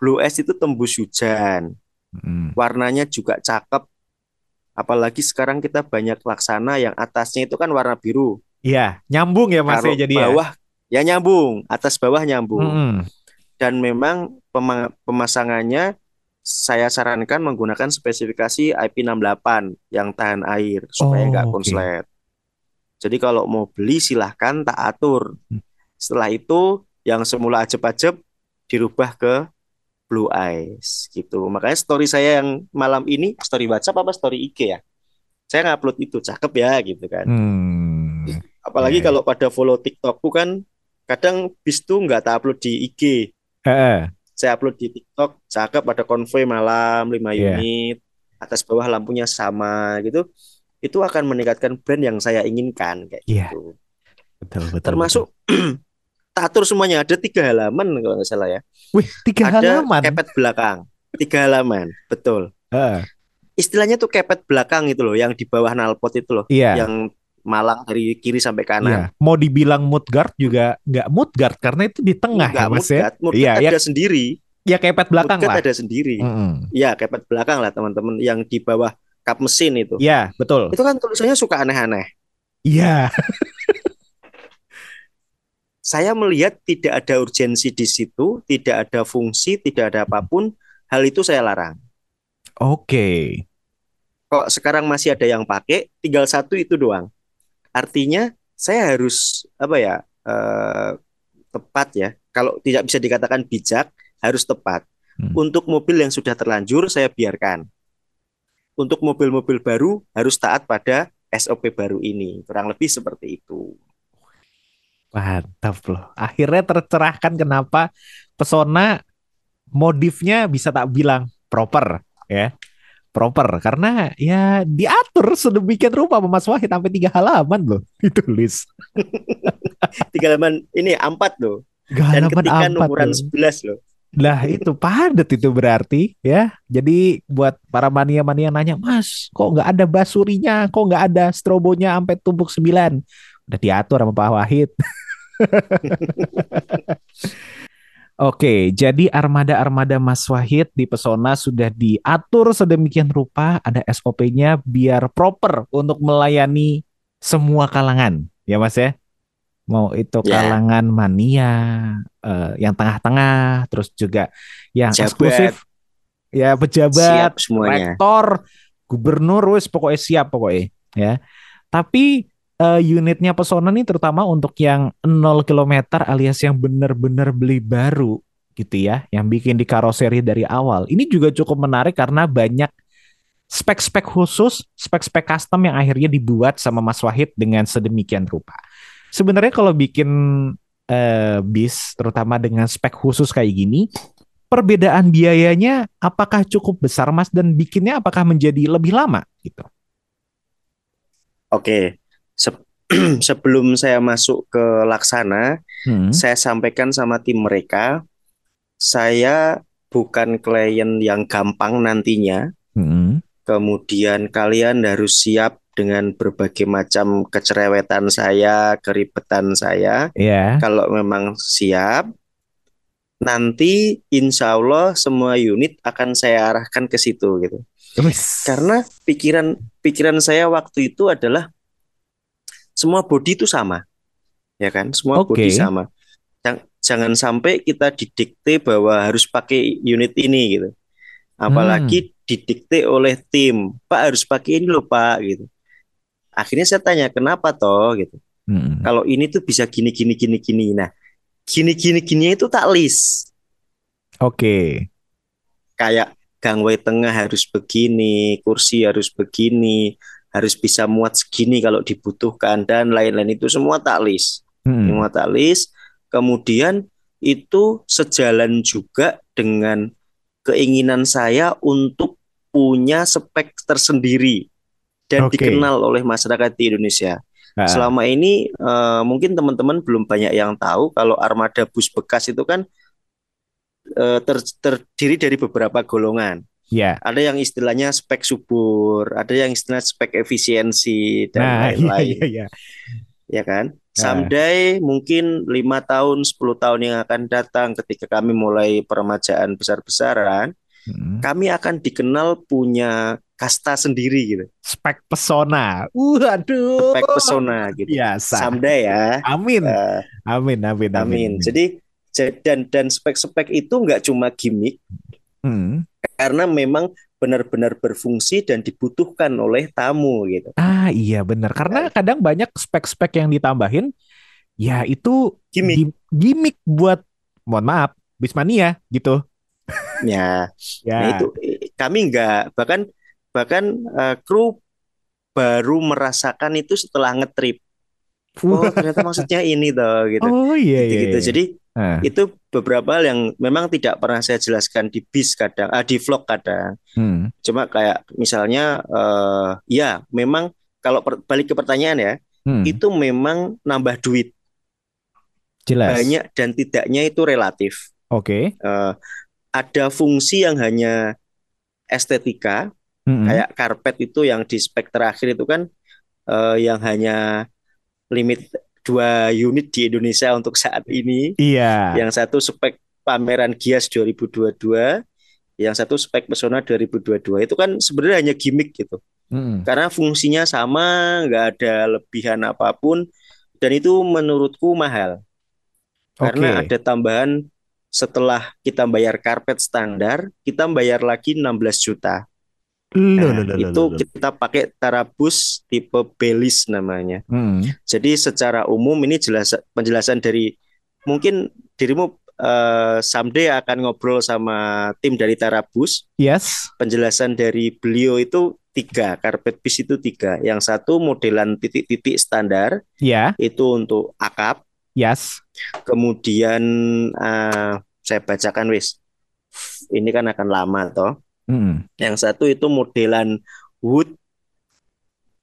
Blue eyes itu tembus hujan. Hmm. Warnanya juga cakep. Apalagi sekarang kita banyak laksana yang atasnya itu kan warna biru. Iya, nyambung ya Mas ya jadi ya? bawah ya. ya nyambung, atas bawah nyambung. Hmm. Dan memang pemasangannya saya sarankan menggunakan spesifikasi IP68 yang tahan air supaya nggak oh, konslet. Okay. Jadi kalau mau beli silahkan tak atur. Hmm. Setelah itu yang semula ajeb-ajeb dirubah ke blue eyes gitu. Makanya story saya yang malam ini story WhatsApp apa story IG ya? Saya ngupload itu cakep ya gitu kan. Hmm. Apalagi yeah. kalau pada follow TikTokku kan kadang bis tuh nggak tak upload di IG. Uh. Saya upload di TikTok, cakep pada konvoy malam 5 yeah. unit, atas bawah lampunya sama gitu. Itu akan meningkatkan brand yang saya inginkan kayak yeah. gitu. Betul, betul. Termasuk tak atur semuanya ada tiga halaman kalau nggak salah ya. Wih, tiga ada halaman. Kepet belakang, tiga halaman, betul. Uh. Istilahnya tuh kepet belakang itu loh, yang di bawah nalpot itu loh, yeah. yang malang dari kiri sampai kanan. Iya. Mau dibilang guard juga nggak guard karena itu di tengah ya mas ya. Iya, ada ya, sendiri. Ya kepet belakang lah. ada sendiri. Iya, mm -hmm. kepet belakang lah teman-teman yang di bawah kap mesin itu. Iya, betul. Itu kan tulisannya suka aneh-aneh. Iya. Saya melihat tidak ada urgensi di situ, tidak ada fungsi, tidak ada apa pun, hal itu saya larang. Oke. Okay. Kok sekarang masih ada yang pakai, tinggal satu itu doang artinya saya harus apa ya uh, tepat ya. Kalau tidak bisa dikatakan bijak, harus tepat. Hmm. Untuk mobil yang sudah terlanjur saya biarkan. Untuk mobil-mobil baru harus taat pada SOP baru ini. Kurang lebih seperti itu. Mantap loh. Akhirnya tercerahkan kenapa pesona modifnya bisa tak bilang proper ya. Proper karena ya diatur sedemikian rupa Mas Wahid sampai tiga halaman loh ditulis. tiga halaman ini empat loh. Tiga Dan ketika umuran sebelas loh. Lah itu padat itu berarti ya. Jadi buat para mania-mania nanya, Mas, kok nggak ada basurinya, kok nggak ada strobonya sampai tumpuk sembilan? Udah diatur sama Pak Wahid. Oke, jadi armada-armada Mas Wahid di Pesona sudah diatur sedemikian rupa, ada SOP-nya biar proper untuk melayani semua kalangan, ya Mas ya? Mau itu yeah. kalangan mania, uh, yang tengah-tengah, terus juga yang Jabat. eksklusif, ya pejabat, rektor, gubernur, wes pokoknya siap pokoknya, ya. Tapi uh, unitnya Pesona nih terutama untuk yang 0 km alias yang benar-benar beli baru gitu ya, yang bikin di karoseri dari awal. Ini juga cukup menarik karena banyak spek-spek khusus, spek-spek custom yang akhirnya dibuat sama Mas Wahid dengan sedemikian rupa. Sebenarnya kalau bikin uh, bis terutama dengan spek khusus kayak gini, perbedaan biayanya apakah cukup besar Mas dan bikinnya apakah menjadi lebih lama gitu? Oke, se sebelum saya masuk ke Laksana, hmm. saya sampaikan sama tim mereka, saya bukan klien yang gampang nantinya. Hmm. Kemudian kalian harus siap dengan berbagai macam kecerewetan saya, keribetan saya. Yeah. Kalau memang siap, nanti insya Allah semua unit akan saya arahkan ke situ gitu. Karena pikiran pikiran saya waktu itu adalah semua body itu sama ya kan? Semua okay. body sama. Jangan sampai kita didikte bahwa harus pakai unit ini gitu. Apalagi hmm. didikte oleh tim. Pak harus pakai ini loh pak gitu. Akhirnya saya tanya kenapa toh? Gitu. Hmm. kalau ini tuh bisa gini gini gini gini. Nah gini gini gini itu tak list. Oke. Okay. kayak gangway tengah harus begini kursi harus begini harus bisa muat segini kalau dibutuhkan dan lain-lain itu semua tak list. Hmm. Semua tak list. Kemudian itu sejalan juga dengan keinginan saya untuk punya spek tersendiri dan okay. dikenal oleh masyarakat di Indonesia. Nah. Selama ini uh, mungkin teman-teman belum banyak yang tahu kalau armada bus bekas itu kan uh, ter terdiri dari beberapa golongan. Ya. Ada yang istilahnya spek subur, ada yang istilah spek efisiensi dan nah, lain-lain. Iya, iya, iya. Ya kan? Nah. Someday mungkin lima tahun, 10 tahun yang akan datang ketika kami mulai peremajaan besar-besaran, hmm. kami akan dikenal punya kasta sendiri gitu. Spek pesona. Uh, aduh. Spek pesona gitu. Biasa. Someday ya. Amin. Uh, amin, amin, amin. Amin. Jadi dan dan spek-spek itu nggak cuma gimmick. Hmm karena memang benar-benar berfungsi dan dibutuhkan oleh tamu gitu. Ah iya benar karena kadang banyak spek-spek yang ditambahin ya itu gimmick, gimmick buat mohon maaf bismania gitu. Ya, ya. Nah itu kami enggak bahkan bahkan uh, kru baru merasakan itu setelah ngetrip. Oh ternyata maksudnya ini toh gitu. Oh iya gitu, -gitu. iya. Jadi Uh. Itu beberapa hal yang memang tidak pernah saya jelaskan di bis kadang, ah, di vlog kadang. Hmm. Cuma kayak misalnya, uh, ya memang kalau per, balik ke pertanyaan ya, hmm. itu memang nambah duit. Jelas. Banyak dan tidaknya itu relatif. Oke. Okay. Uh, ada fungsi yang hanya estetika, hmm. kayak karpet itu yang di spek terakhir itu kan uh, yang hanya limit dua unit di Indonesia untuk saat ini. Iya. Yang satu spek pameran Gias 2022, yang satu spek Pesona 2022. Itu kan sebenarnya hanya gimmick gitu. Hmm. Karena fungsinya sama, nggak ada lebihan apa pun dan itu menurutku mahal. Karena okay. ada tambahan setelah kita bayar karpet standar, kita bayar lagi 16 juta. Loh, nah, loh, itu loh, kita pakai tarabus tipe belis namanya. Hmm. Jadi secara umum ini jelas penjelasan dari mungkin dirimu uh, someday akan ngobrol sama tim dari tarabus. Yes. Penjelasan dari beliau itu tiga, carpet piece itu tiga. Yang satu modelan titik-titik standar. Ya. Yeah. Itu untuk akap. Yes. Kemudian uh, saya bacakan wis. Ini kan akan lama toh. Mm. Yang satu itu modelan wood.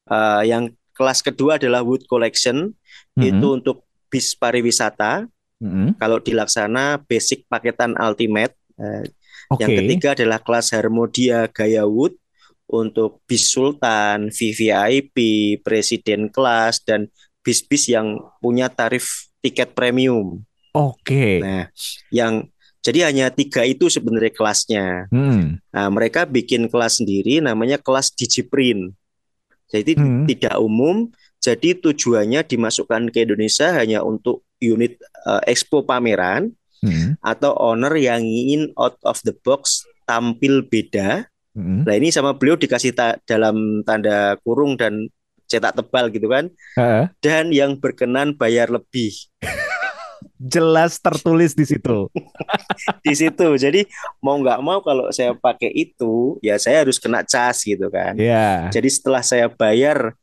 Uh, yang kelas kedua adalah wood collection. Mm. Itu untuk bis pariwisata. Mm. Kalau dilaksana basic paketan ultimate. Uh, okay. Yang ketiga adalah kelas Harmodia Gaya Wood untuk bis sultan, VVIP, presiden kelas dan bis-bis yang punya tarif tiket premium. Oke. Okay. Nah, yang jadi hanya tiga itu sebenarnya kelasnya. Hmm. Nah, mereka bikin kelas sendiri namanya kelas Digiprint. Jadi hmm. tidak umum. Jadi tujuannya dimasukkan ke Indonesia hanya untuk unit uh, expo pameran hmm. atau owner yang ingin out of the box tampil beda. Hmm. Nah ini sama beliau dikasih ta dalam tanda kurung dan cetak tebal gitu kan. Uh. Dan yang berkenan bayar lebih. Jelas tertulis di situ. di situ. Jadi mau nggak mau kalau saya pakai itu, ya saya harus kena cas gitu kan. Yeah. Jadi setelah saya bayar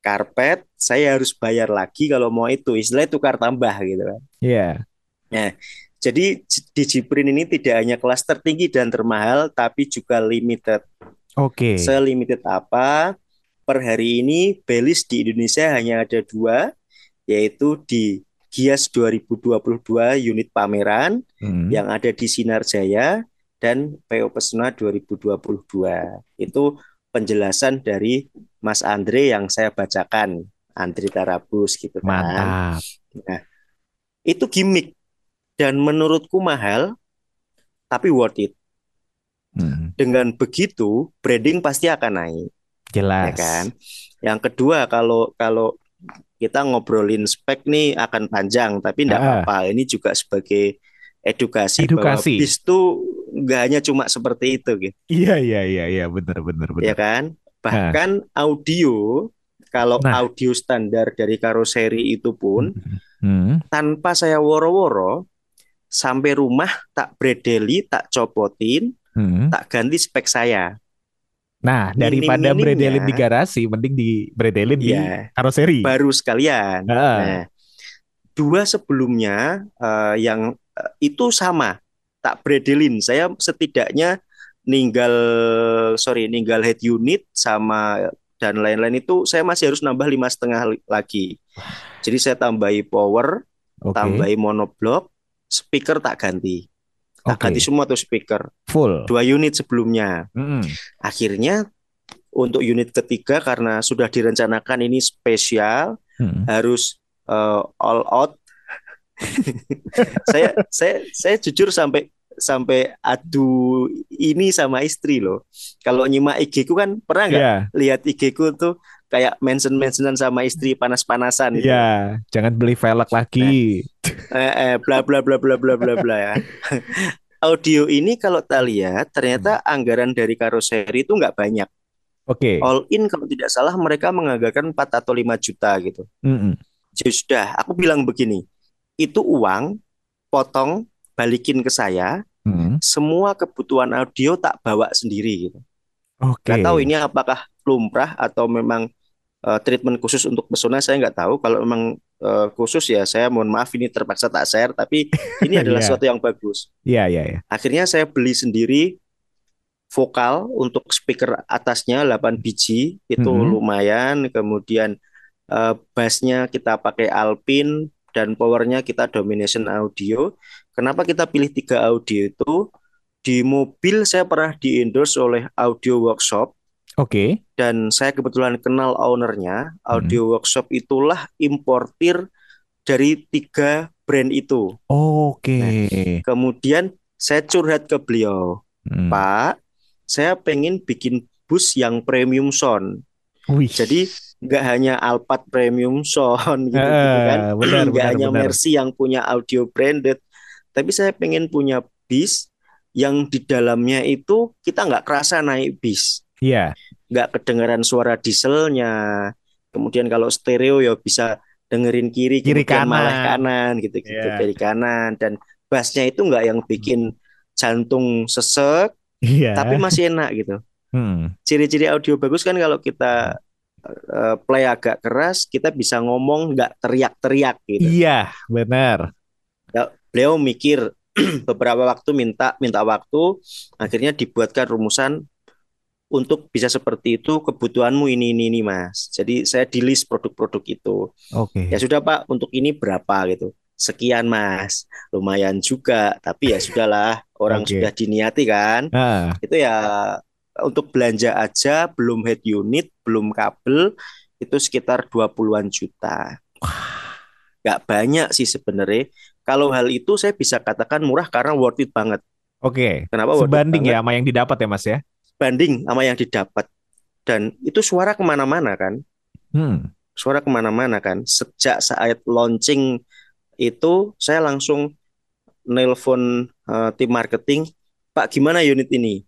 karpet, saya harus bayar lagi kalau mau itu. Istilahnya tukar tambah gitu kan. Iya. Yeah. Nah, jadi di Jiprin ini tidak hanya kelas tertinggi dan termahal, tapi juga limited. Oke. Okay. Selimited apa? Per hari ini Belis di Indonesia hanya ada dua, yaitu di Gias 2022 unit pameran hmm. yang ada di Sinar Jaya dan PO Pesona 2022. Itu penjelasan dari Mas Andre yang saya bacakan, Andre Tarabus gitu kan. Mantap. Nah, itu gimmick dan menurutku mahal tapi worth it. Hmm. Dengan begitu branding pasti akan naik. Jelas. Ya kan? Yang kedua kalau kalau kita ngobrolin spek nih akan panjang, tapi tidak ah. apa-apa. Ini juga sebagai edukasi, edukasi. bahwa bis itu nggak hanya cuma seperti itu gitu. Iya iya iya iya benar benar benar. Ya kan? Bahkan ah. audio kalau nah. audio standar dari karoseri itu pun hmm. tanpa saya woro-woro sampai rumah tak bredeli, tak copotin, hmm. tak ganti spek saya. Nah, daripada bredelin di garasi, mending di bredelin ya, di karoseri. Baru sekalian. Ah. Nah, dua sebelumnya uh, yang uh, itu sama, tak bredelin. Saya setidaknya ninggal sorry ninggal head unit sama dan lain-lain itu saya masih harus nambah lima setengah lagi. Jadi saya tambahi power, okay. tambahi monoblock, speaker tak ganti. Tak okay. ganti semua tuh speaker. Full. Dua unit sebelumnya. Mm -hmm. Akhirnya untuk unit ketiga karena sudah direncanakan ini spesial mm. harus uh, all out. saya saya saya jujur sampai sampai adu ini sama istri loh. Kalau nyimak IG ku kan pernah nggak yeah. lihat IG ku tuh kayak mention mentionan sama istri panas-panasan gitu. Iya, jangan beli velg lagi. Nah, eh, eh, bla bla bla bla bla bla bla ya. Audio ini kalau kita lihat ternyata hmm. anggaran dari karoseri itu nggak banyak. Oke. Okay. All in kalau tidak salah mereka menganggarkan 4 atau 5 juta gitu. Mm -hmm. Jadi sudah, aku bilang begini, itu uang potong balikin ke saya, -hmm. semua kebutuhan audio tak bawa sendiri gitu. Oke. Okay. Gak tahu ini apakah lumrah atau memang uh, treatment khusus untuk pesona saya nggak tahu. Kalau memang uh, khusus ya saya mohon maaf ini terpaksa tak share. Tapi ini adalah yeah. sesuatu yang bagus. Iya yeah, iya. Yeah, yeah. Akhirnya saya beli sendiri vokal untuk speaker atasnya 8 biji itu mm -hmm. lumayan. Kemudian uh, bassnya kita pakai Alpine dan powernya kita Domination Audio. Kenapa kita pilih tiga audio itu? Di mobil saya pernah di endorse oleh Audio Workshop Oke. Okay. Dan saya kebetulan kenal ownernya. Audio hmm. Workshop itulah importir dari tiga brand itu. Oke. Okay. Nah, kemudian saya curhat ke beliau, hmm. Pak, saya pengen bikin bus yang premium sound. Wih. Jadi nggak hanya Alphard premium sound gitu, uh, gitu kan, benar, nggak hanya benar. Mercy yang punya audio branded, tapi saya pengen punya bis yang di dalamnya itu kita nggak kerasa naik bis. Iya. Yeah. Nggak kedengaran suara dieselnya. Kemudian kalau stereo ya bisa dengerin kiri, kiri kanan, malah kanan gitu gitu yeah. kiri kanan dan bassnya itu nggak yang bikin jantung sesek, yeah. tapi masih enak gitu. Hmm. Ciri-ciri audio bagus kan kalau kita uh, play agak keras, kita bisa ngomong nggak teriak-teriak gitu. Iya, benar. Ya, beliau mikir beberapa waktu minta minta waktu, akhirnya dibuatkan rumusan untuk bisa seperti itu kebutuhanmu ini ini ini mas. Jadi saya di list produk-produk itu. Oke. Okay. Ya sudah pak, untuk ini berapa gitu. Sekian mas, lumayan juga. Tapi ya sudahlah, orang okay. sudah diniati kan. Ah. Itu ya untuk belanja aja belum head unit, belum kabel itu sekitar 20-an juta. Gak banyak sih sebenarnya. Kalau hal itu saya bisa katakan murah karena worth it banget. Oke. Okay. Kenapa? Sebanding ya sama yang didapat ya Mas ya? Banding sama yang didapat. Dan itu suara ke mana-mana kan? Hmm. Suara ke mana-mana kan? Sejak saat launching itu saya langsung nelpon uh, tim marketing, Pak gimana unit ini?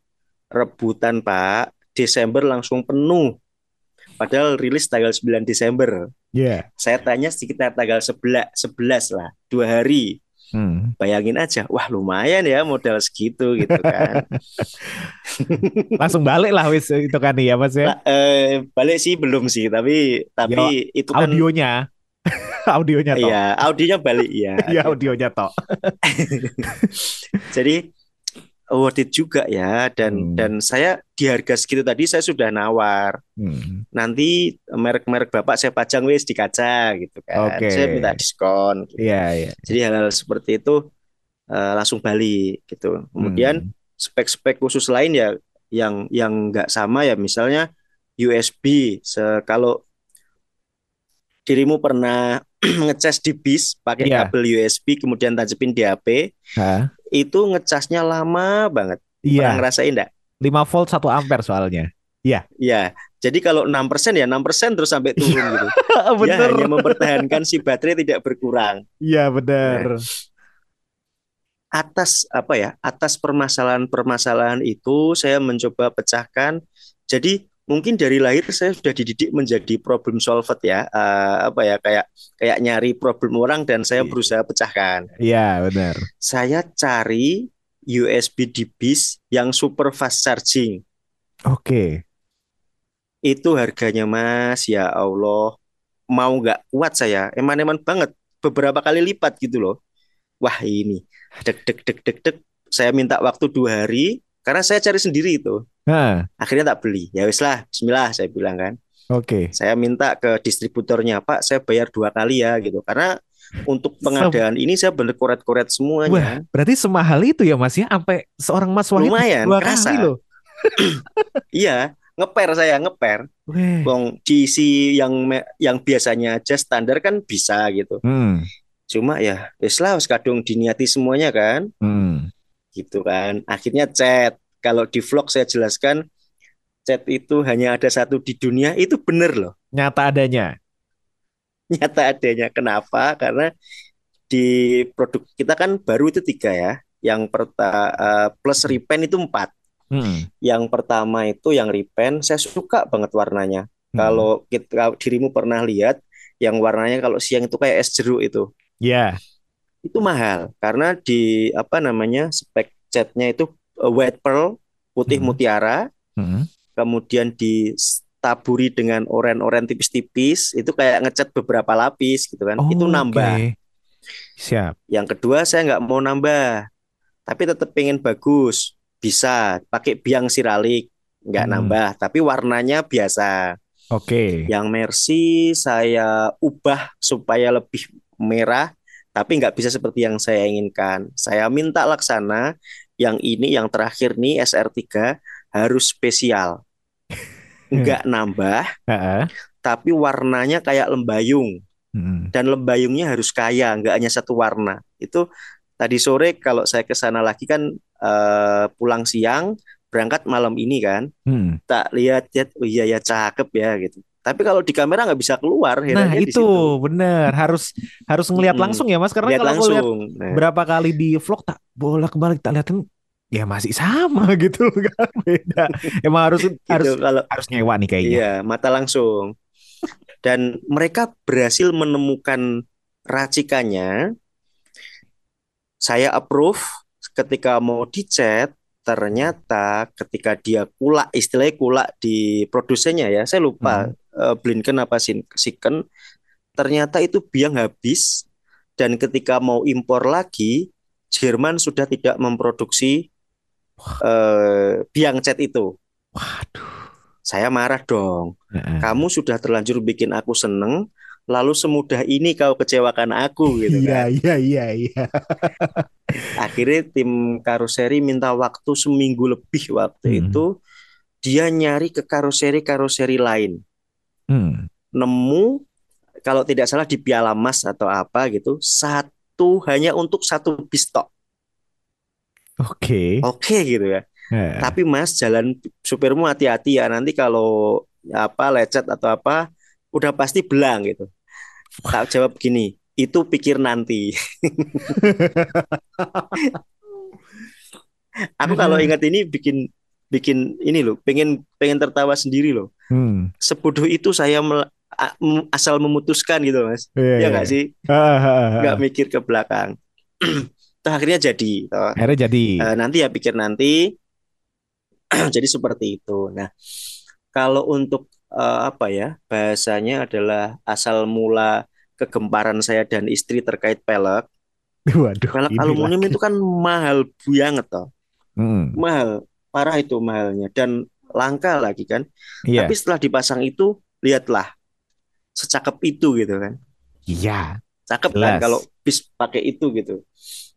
rebutan Pak. Desember langsung penuh. Padahal rilis tanggal 9 Desember. Iya. Yeah. Saya tanya sekitar tanggal 11, 11 lah, dua hari. Hmm. Bayangin aja, wah lumayan ya modal segitu gitu kan. Langsung balik lah wis itu kan ya Mas ya. eh, balik sih belum sih, tapi tapi Yo, itu kan audionya. audionya toh. Iya, audionya balik ya. Iya, audionya toh. Jadi worth it juga ya dan hmm. dan saya di harga segitu tadi saya sudah nawar hmm. nanti merek-merek bapak saya pajang wis di kaca gitu kan okay. saya minta diskon gitu. yeah, yeah. jadi hal-hal seperti itu uh, langsung balik gitu kemudian hmm. spek-spek khusus lain ya yang yang nggak sama ya misalnya USB kalau dirimu pernah ngecas di bis pakai yeah. kabel USB kemudian tancapin di HP huh? itu ngecasnya lama banget. Iya. Pernah ngerasain enggak? 5 volt 1 ampere soalnya. Iya. Iya. Jadi kalau 6% ya 6% terus sampai turun gitu. benar. Ya hanya mempertahankan si baterai tidak berkurang. Iya, benar. Nah, atas apa ya? Atas permasalahan-permasalahan itu saya mencoba pecahkan. Jadi mungkin dari lahir saya sudah dididik menjadi problem solver ya. Uh, apa ya kayak kayak nyari problem orang dan saya iya. berusaha pecahkan. Iya benar. Saya cari USB di bis yang super fast charging. Oke. Okay. itu harganya mas ya Allah. Mau nggak kuat saya eman-eman banget beberapa kali lipat gitu loh. Wah ini. Dek dek dek dek dek saya minta waktu dua hari karena saya cari sendiri itu Nah. Akhirnya tak beli. Ya wis lah, bismillah saya bilang kan. Oke. Okay. Saya minta ke distributornya, Pak, saya bayar dua kali ya gitu. Karena untuk pengadaan ini saya bener koret-koret semuanya. Wah, berarti semahal itu ya Mas ya? Sampai seorang Mas Wahid Lumayan, dua kerasa. kali loh. iya, ngeper saya ngeper. Bong DC yang yang biasanya aja standar kan bisa gitu. Hmm. Cuma ya, wis lah kadung diniati semuanya kan. Hmm. Gitu kan. Akhirnya chat kalau di vlog saya jelaskan chat itu hanya ada satu di dunia itu benar loh. Nyata adanya. Nyata adanya. Kenapa? Karena di produk kita kan baru itu tiga ya. Yang pertama uh, eh, plus repen itu empat. Hmm. Yang pertama itu yang repen, saya suka banget warnanya. Hmm. Kalau kita dirimu pernah lihat yang warnanya kalau siang itu kayak es jeruk itu. Ya. Yeah. Itu mahal karena di apa namanya spek catnya itu white pearl putih hmm. mutiara, hmm. kemudian ditaburi dengan oranye-oranye tipis-tipis, itu kayak ngecat beberapa lapis gitu kan, oh, itu nambah. Okay. Siap. Yang kedua saya nggak mau nambah, tapi tetap pengen bagus, bisa pakai biang siralik, nggak hmm. nambah, tapi warnanya biasa. Oke. Okay. Yang Mercy saya ubah supaya lebih merah, tapi nggak bisa seperti yang saya inginkan. Saya minta laksana yang ini yang terakhir nih SR3 harus spesial. Enggak nambah. Tapi warnanya kayak lembayung. Hmm. Dan lembayungnya harus kaya, enggak hanya satu warna. Itu tadi sore kalau saya ke sana lagi kan uh, pulang siang, berangkat malam ini kan. Hmm. Tak lihat ya, oh iya ya cakep ya gitu. Tapi kalau di kamera nggak bisa keluar. Nah itu bener harus harus ngelihat hmm. langsung ya mas karena lihat kalau langsung. lihat nah. berapa kali di vlog tak bolak balik tak lihat ya masih sama gitu loh kan beda. Emang harus gitu, harus kalau harus nyewa nih kayaknya. Iya, mata langsung. Dan mereka berhasil menemukan racikannya. Saya approve ketika mau dicat, ternyata ketika dia kulak istilahnya kulak di produsennya ya, saya lupa hmm. uh, Blinken apa Siken, ternyata itu biang habis dan ketika mau impor lagi Jerman sudah tidak memproduksi uh, biang cat itu. Waduh. Saya marah dong. Kamu sudah terlanjur bikin aku seneng, lalu semudah ini kau kecewakan aku gitu iya, kan. Iya, iya, iya, Akhirnya tim karoseri minta waktu seminggu lebih waktu hmm. itu dia nyari ke karoseri-karoseri lain. Hmm. Nemu kalau tidak salah di Piala Mas atau apa gitu, satu hanya untuk satu pistok. Oke. Okay. Oke okay, gitu ya. Yeah. Tapi Mas jalan supirmu hati-hati ya nanti kalau apa lecet atau apa udah pasti belang gitu. Tak jawab gini, itu pikir nanti. Aku kalau ingat ini bikin bikin ini loh, pengen pengen tertawa sendiri loh. Hmm. Sebodoh itu saya asal memutuskan gitu mas, yeah, ya nggak yeah. sih? Nggak mikir ke belakang. Toh akhirnya jadi. Toh. Akhirnya jadi. Uh, nanti ya pikir nanti. jadi seperti itu. Nah, kalau untuk uh, apa ya bahasanya adalah asal mula kegemparan saya dan istri terkait pelek. Waduh, pelek aluminium lagi. itu kan mahal banget toh. Hmm. Mahal, parah itu mahalnya dan langka lagi kan. Yeah. Tapi setelah dipasang itu lihatlah secakep itu gitu kan. Iya. Cakep kan kalau bis pakai itu gitu.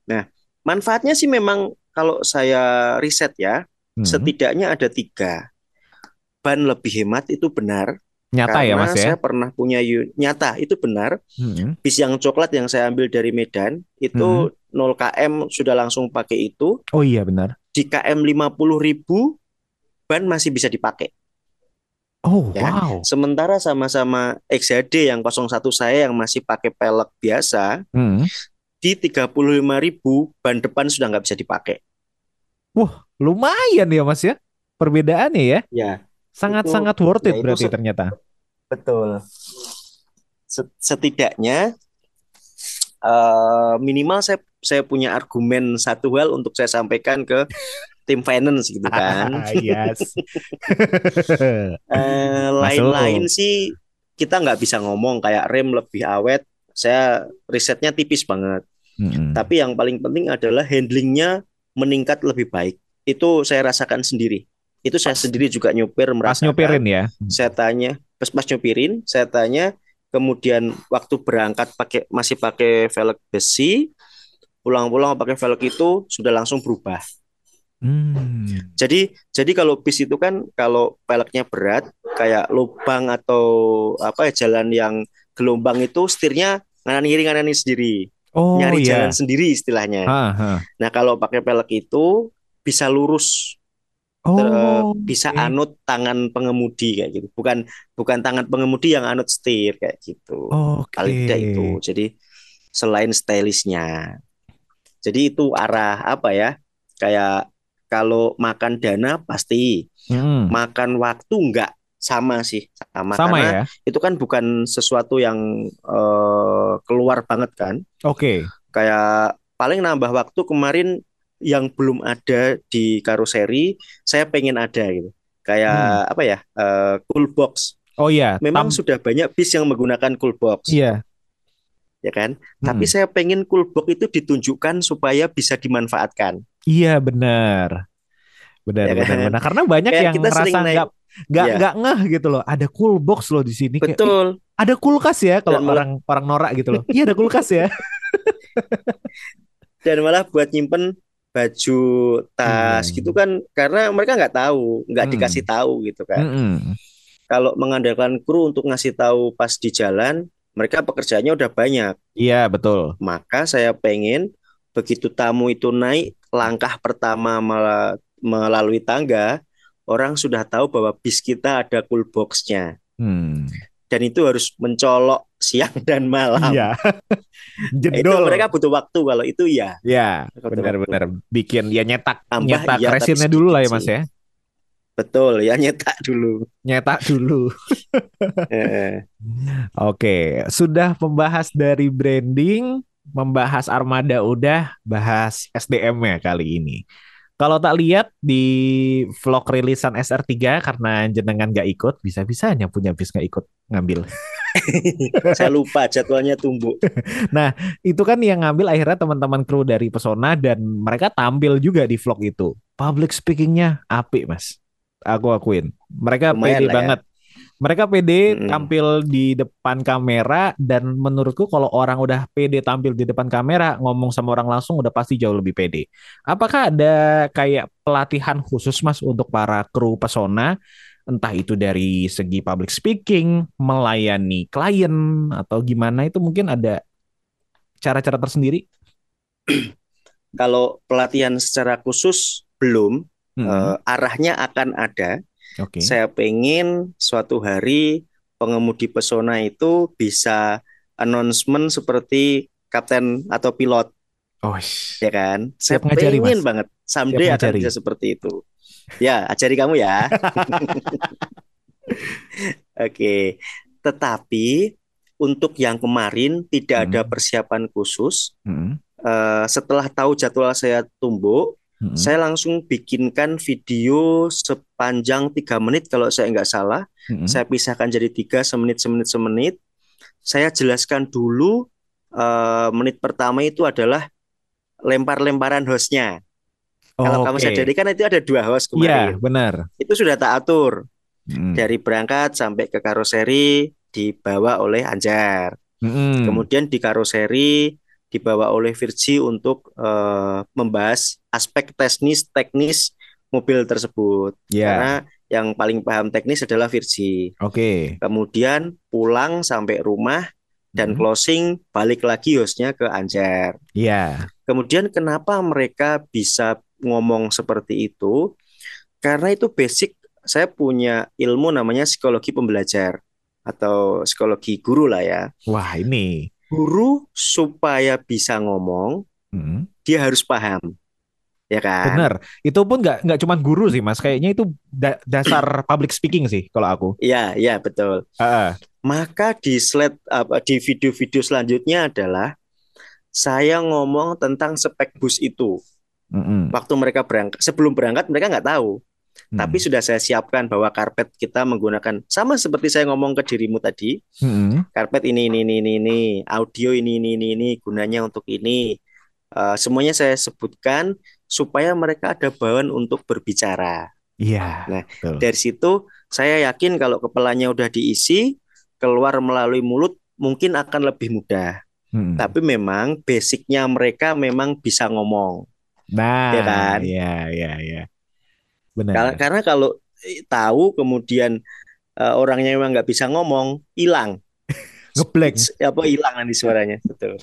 Nah, manfaatnya sih memang kalau saya riset ya, hmm. setidaknya ada tiga. Ban lebih hemat itu benar. Nyata ya mas ya? Saya pernah punya nyata itu benar. Hmm. Bis yang coklat yang saya ambil dari Medan itu hmm. 0 km sudah langsung pakai itu. Oh iya benar. Di km 50 ribu ban masih bisa dipakai. Oh ya. wow. Sementara sama-sama XHD yang 01 saya yang masih pakai pelek biasa, hmm di 35 ribu ban depan sudah nggak bisa dipakai. Wah, lumayan ya Mas ya perbedaannya ya. Ya. Sangat-sangat worth it ya, berarti ternyata. Betul. Setidaknya uh, minimal saya saya punya argumen satu hal untuk saya sampaikan ke tim finance gitu kan. yes. uh, lain-lain sih kita nggak bisa ngomong kayak rem lebih awet. Saya risetnya tipis banget. Hmm. Tapi yang paling penting adalah handlingnya meningkat lebih baik. Itu saya rasakan sendiri. Itu saya sendiri juga nyupir merasa. Pas nyupirin ya. Saya tanya, pas pas nyupirin, saya tanya, kemudian waktu berangkat pakai masih pakai velg besi, pulang-pulang pakai velg itu sudah langsung berubah. Hmm. Jadi jadi kalau bis itu kan kalau velgnya berat kayak lubang atau apa ya jalan yang gelombang itu setirnya nganan kiri nganan sendiri oh, nyari yeah. jalan sendiri istilahnya. Ha, ha. Nah kalau pakai pelek itu bisa lurus, oh, ter, bisa okay. anut tangan pengemudi kayak gitu. Bukan bukan tangan pengemudi yang anut setir kayak gitu. Okay. tidak itu. Jadi selain stylishnya, jadi itu arah apa ya? Kayak kalau makan dana pasti, hmm. makan waktu enggak sama sih sama, sama karena ya? itu kan bukan sesuatu yang uh, keluar banget kan. Oke. Okay. Kayak paling nambah waktu kemarin yang belum ada di karoseri saya pengen ada gitu. Kayak hmm. apa ya? Uh, cool box. Oh iya. Memang Tam... sudah banyak bis yang menggunakan cool box. Iya. Ya kan? Hmm. Tapi saya pengen cool box itu ditunjukkan supaya bisa dimanfaatkan. Iya benar. Benar, ya benar, kan? benar. Karena banyak Kayak yang ngerasa nggak nggak yeah. nggak ngeh gitu loh ada cool box loh di sini betul Kayak, ada kulkas ya kalau orang malah... orang norak gitu loh iya ada kulkas ya dan malah buat nyimpen baju tas hmm. gitu kan karena mereka nggak tahu nggak hmm. dikasih tahu gitu kan hmm. kalau mengandalkan kru untuk ngasih tahu pas di jalan mereka pekerjaannya udah banyak iya betul maka saya pengen begitu tamu itu naik langkah pertama melalui tangga orang sudah tahu bahwa bis kita ada cool boxnya. Hmm. dan itu harus mencolok siang dan malam. Iya. Jendol. Itu mereka butuh waktu kalau itu ya. Ya, benar-benar bikin ya nyetak Tambah, nyetak ya, resinnya dulu lah ya Mas ya. Betul, ya nyetak dulu. Nyetak dulu. Oke, sudah membahas dari branding, membahas armada udah, bahas SDM ya kali ini. Kalau tak lihat di vlog rilisan SR3 karena jenengan gak ikut, bisa-bisanya punya bis gak ikut ngambil. Saya lupa jadwalnya tumbuk. nah, itu kan yang ngambil akhirnya teman-teman kru dari Pesona dan mereka tampil juga di vlog itu. Public speakingnya apik, Mas. Aku akuin. Mereka Lumayan pede ya. banget. Ya mereka pede hmm. tampil di depan kamera dan menurutku kalau orang udah pede tampil di depan kamera ngomong sama orang langsung udah pasti jauh lebih pede. Apakah ada kayak pelatihan khusus Mas untuk para kru pesona entah itu dari segi public speaking, melayani klien atau gimana itu mungkin ada cara-cara tersendiri? Kalau pelatihan secara khusus belum, hmm. uh, arahnya akan ada Okay. Saya pengen suatu hari pengemudi pesona itu bisa announcement seperti kapten atau pilot. Oh, ya kan? Saya ngajari, pengen mas. banget someday akan bisa seperti itu. Ya, ajari kamu ya. Oke. Okay. Tetapi untuk yang kemarin tidak hmm. ada persiapan khusus. Hmm. Uh, setelah tahu jadwal saya tumbuk, Hmm. Saya langsung bikinkan video sepanjang tiga menit kalau saya nggak salah. Hmm. Saya pisahkan jadi tiga semenit semenit semenit. Saya jelaskan dulu uh, menit pertama itu adalah lempar-lemparan hostnya. Oh, kalau okay. kamu sadari kan itu ada dua host kemarin. Iya benar. Itu sudah tak atur hmm. dari berangkat sampai ke karoseri dibawa oleh Anjar. Hmm. Kemudian di karoseri dibawa oleh Virgi untuk uh, membahas aspek teknis teknis mobil tersebut. Yeah. Karena yang paling paham teknis adalah Virgi. Oke. Okay. Kemudian pulang sampai rumah dan hmm. closing balik lagi hostnya ke Anjar. Iya. Yeah. Kemudian kenapa mereka bisa ngomong seperti itu? Karena itu basic saya punya ilmu namanya psikologi pembelajar atau psikologi guru lah ya. Wah, ini guru supaya bisa ngomong, hmm. dia harus paham. Ya kan? Benar. Itu pun nggak nggak cuma guru sih, Mas. Kayaknya itu da dasar public speaking sih kalau aku. Iya, iya betul. Uh -uh. Maka di slide apa di video-video selanjutnya adalah saya ngomong tentang spek bus itu. Mm -hmm. Waktu mereka berangkat, sebelum berangkat mereka nggak tahu. Hmm. Tapi sudah saya siapkan bahwa karpet kita menggunakan sama seperti saya ngomong ke dirimu tadi. Hmm. Karpet ini ini ini ini, ini. audio ini ini ini ini gunanya untuk ini. Uh, semuanya saya sebutkan supaya mereka ada bahan untuk berbicara. Iya. Nah, betul. dari situ saya yakin kalau kepalanya udah diisi, keluar melalui mulut mungkin akan lebih mudah. Hmm. Tapi memang basicnya mereka memang bisa ngomong. Nah, ya kan? Iya, iya, iya. Benar. Karena, karena kalau tahu kemudian uh, orangnya memang nggak bisa ngomong, hilang. Ngeblank. Apa hilang nanti suaranya, betul.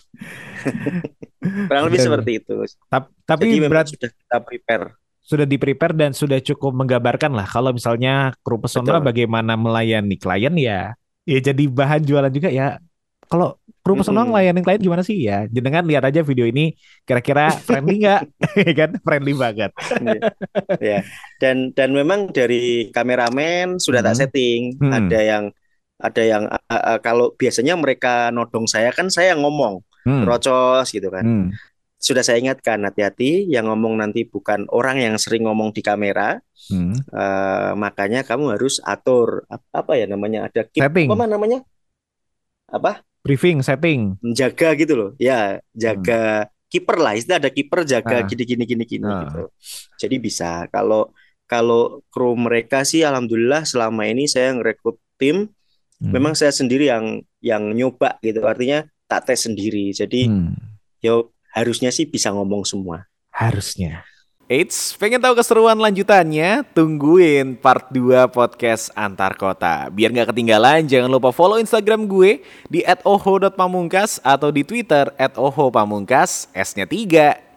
Kurang lebih seperti itu. Tapi Jadi berat sudah kita prepare. Sudah di prepare dan sudah cukup menggambarkan lah kalau misalnya kru pesona bagaimana melayani klien ya ya jadi bahan jualan juga ya kalau kru personal mm -hmm. layanin klien gimana sih ya? Jenengan lihat aja video ini kira-kira friendly nggak? kan friendly banget. ya. Dan dan memang dari kameramen sudah mm -hmm. tak setting. Mm -hmm. Ada yang ada yang uh, uh, kalau biasanya mereka nodong saya kan saya ngomong mm. rocos gitu kan. Mm. Sudah saya ingatkan hati-hati yang ngomong nanti bukan orang yang sering ngomong di kamera. Mm. Uh, makanya kamu harus atur apa ya namanya ada keep, apa namanya? Apa? Briefing setting jaga gitu loh ya jaga hmm. kiper lah istilah ada kiper jaga nah. gini gini gini gini nah. gitu jadi bisa kalau kalau kru mereka sih alhamdulillah selama ini saya ngerekrut tim hmm. memang saya sendiri yang yang nyoba gitu artinya tak tes sendiri jadi hmm. yo harusnya sih bisa ngomong semua harusnya Eits, pengen tahu keseruan lanjutannya? Tungguin part 2 podcast antar kota. Biar nggak ketinggalan, jangan lupa follow Instagram gue di @oho.pamungkas atau di Twitter @oho_pamungkas, S-nya 3.